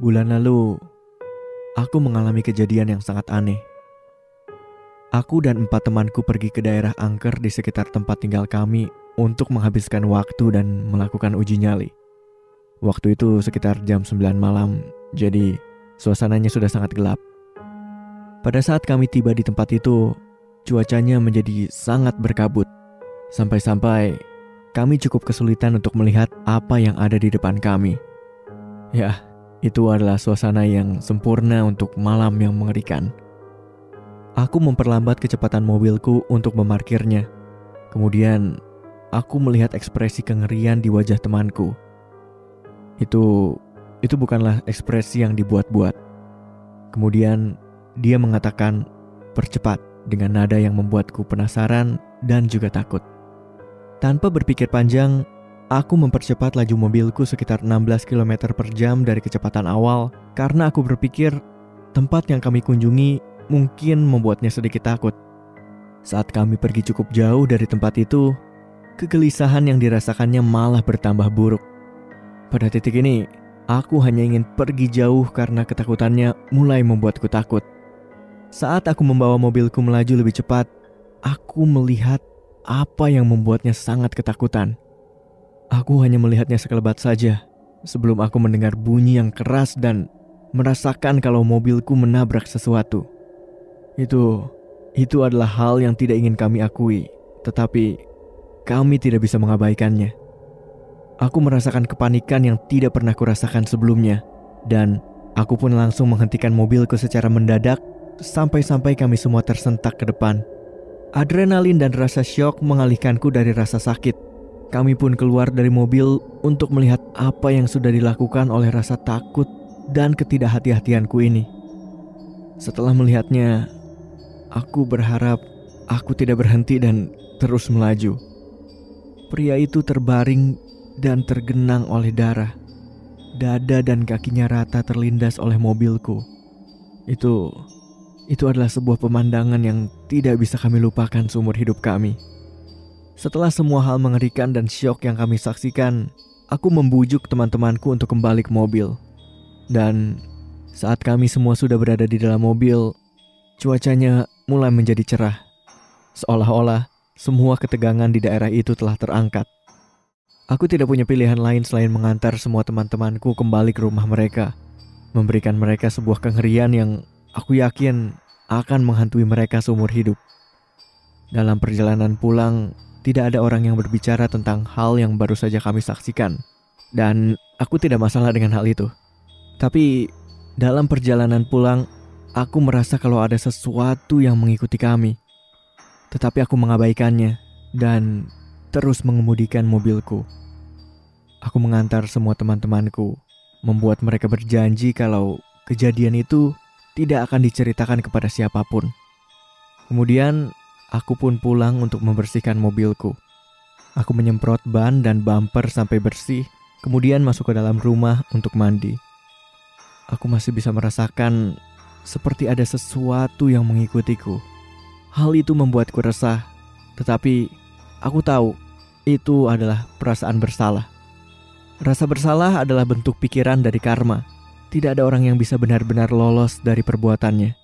bulan lalu, aku mengalami kejadian yang sangat aneh. Aku dan empat temanku pergi ke daerah angker di sekitar tempat tinggal kami untuk menghabiskan waktu dan melakukan uji nyali. Waktu itu sekitar jam 9 malam, jadi suasananya sudah sangat gelap. Pada saat kami tiba di tempat itu, cuacanya menjadi sangat berkabut. Sampai-sampai kami cukup kesulitan untuk melihat apa yang ada di depan kami. Ya, itu adalah suasana yang sempurna untuk malam yang mengerikan. Aku memperlambat kecepatan mobilku untuk memarkirnya. Kemudian, aku melihat ekspresi kengerian di wajah temanku. Itu itu bukanlah ekspresi yang dibuat-buat. Kemudian, dia mengatakan, "Percepat." dengan nada yang membuatku penasaran dan juga takut. Tanpa berpikir panjang, Aku mempercepat laju mobilku sekitar 16 km per jam dari kecepatan awal karena aku berpikir tempat yang kami kunjungi mungkin membuatnya sedikit takut. Saat kami pergi cukup jauh dari tempat itu, kegelisahan yang dirasakannya malah bertambah buruk. Pada titik ini, aku hanya ingin pergi jauh karena ketakutannya mulai membuatku takut. Saat aku membawa mobilku melaju lebih cepat, aku melihat apa yang membuatnya sangat ketakutan. Aku hanya melihatnya sekelebat saja sebelum aku mendengar bunyi yang keras dan merasakan kalau mobilku menabrak sesuatu. Itu itu adalah hal yang tidak ingin kami akui, tetapi kami tidak bisa mengabaikannya. Aku merasakan kepanikan yang tidak pernah kurasakan sebelumnya dan aku pun langsung menghentikan mobilku secara mendadak sampai-sampai kami semua tersentak ke depan. Adrenalin dan rasa syok mengalihkanku dari rasa sakit kami pun keluar dari mobil untuk melihat apa yang sudah dilakukan oleh rasa takut dan ketidakhati-hatianku ini. Setelah melihatnya, aku berharap aku tidak berhenti dan terus melaju. Pria itu terbaring dan tergenang oleh darah. Dada dan kakinya rata terlindas oleh mobilku. Itu itu adalah sebuah pemandangan yang tidak bisa kami lupakan seumur hidup kami. Setelah semua hal mengerikan dan syok yang kami saksikan, aku membujuk teman-temanku untuk kembali ke mobil. Dan saat kami semua sudah berada di dalam mobil, cuacanya mulai menjadi cerah. Seolah-olah semua ketegangan di daerah itu telah terangkat. Aku tidak punya pilihan lain selain mengantar semua teman-temanku kembali ke rumah mereka, memberikan mereka sebuah kengerian yang aku yakin akan menghantui mereka seumur hidup. Dalam perjalanan pulang, tidak ada orang yang berbicara tentang hal yang baru saja kami saksikan. Dan aku tidak masalah dengan hal itu. Tapi dalam perjalanan pulang, aku merasa kalau ada sesuatu yang mengikuti kami. Tetapi aku mengabaikannya dan terus mengemudikan mobilku. Aku mengantar semua teman-temanku, membuat mereka berjanji kalau kejadian itu tidak akan diceritakan kepada siapa pun. Kemudian Aku pun pulang untuk membersihkan mobilku. Aku menyemprot ban dan bumper sampai bersih, kemudian masuk ke dalam rumah untuk mandi. Aku masih bisa merasakan seperti ada sesuatu yang mengikutiku. Hal itu membuatku resah, tetapi aku tahu itu adalah perasaan bersalah. Rasa bersalah adalah bentuk pikiran dari karma. Tidak ada orang yang bisa benar-benar lolos dari perbuatannya.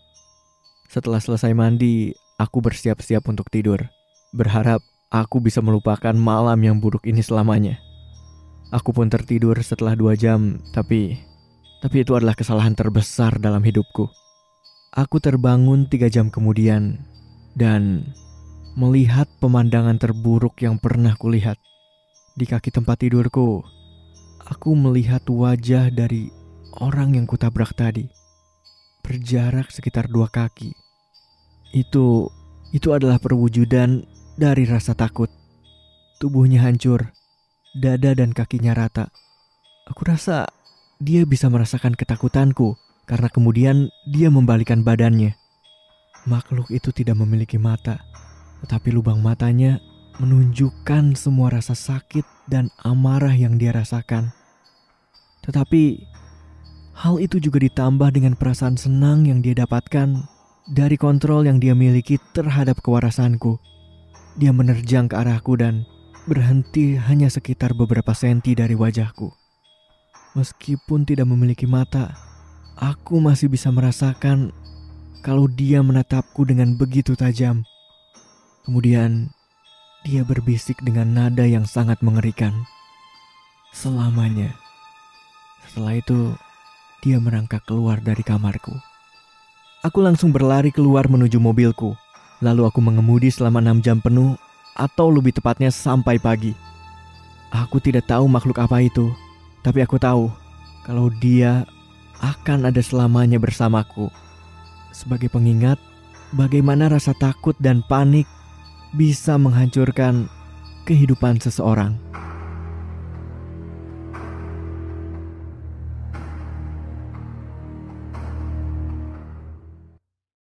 Setelah selesai mandi, Aku bersiap-siap untuk tidur, berharap aku bisa melupakan malam yang buruk ini selamanya. Aku pun tertidur setelah dua jam, tapi tapi itu adalah kesalahan terbesar dalam hidupku. Aku terbangun tiga jam kemudian dan melihat pemandangan terburuk yang pernah kulihat. Di kaki tempat tidurku, aku melihat wajah dari orang yang kutabrak tadi. Berjarak sekitar dua kaki. Itu itu adalah perwujudan dari rasa takut. Tubuhnya hancur, dada dan kakinya rata. Aku rasa dia bisa merasakan ketakutanku karena kemudian dia membalikan badannya. Makhluk itu tidak memiliki mata, tetapi lubang matanya menunjukkan semua rasa sakit dan amarah yang dia rasakan. Tetapi hal itu juga ditambah dengan perasaan senang yang dia dapatkan dari kontrol yang dia miliki terhadap kewarasanku. Dia menerjang ke arahku dan berhenti hanya sekitar beberapa senti dari wajahku. Meskipun tidak memiliki mata, Aku masih bisa merasakan kalau dia menatapku dengan begitu tajam. Kemudian dia berbisik dengan nada yang sangat mengerikan. Selamanya. Setelah itu, dia merangkak keluar dari kamarku. Aku langsung berlari keluar menuju mobilku. Lalu aku mengemudi selama enam jam penuh atau lebih tepatnya sampai pagi. Aku tidak tahu makhluk apa itu, tapi aku tahu kalau dia akan ada selamanya bersamaku. Sebagai pengingat, bagaimana rasa takut dan panik bisa menghancurkan kehidupan seseorang.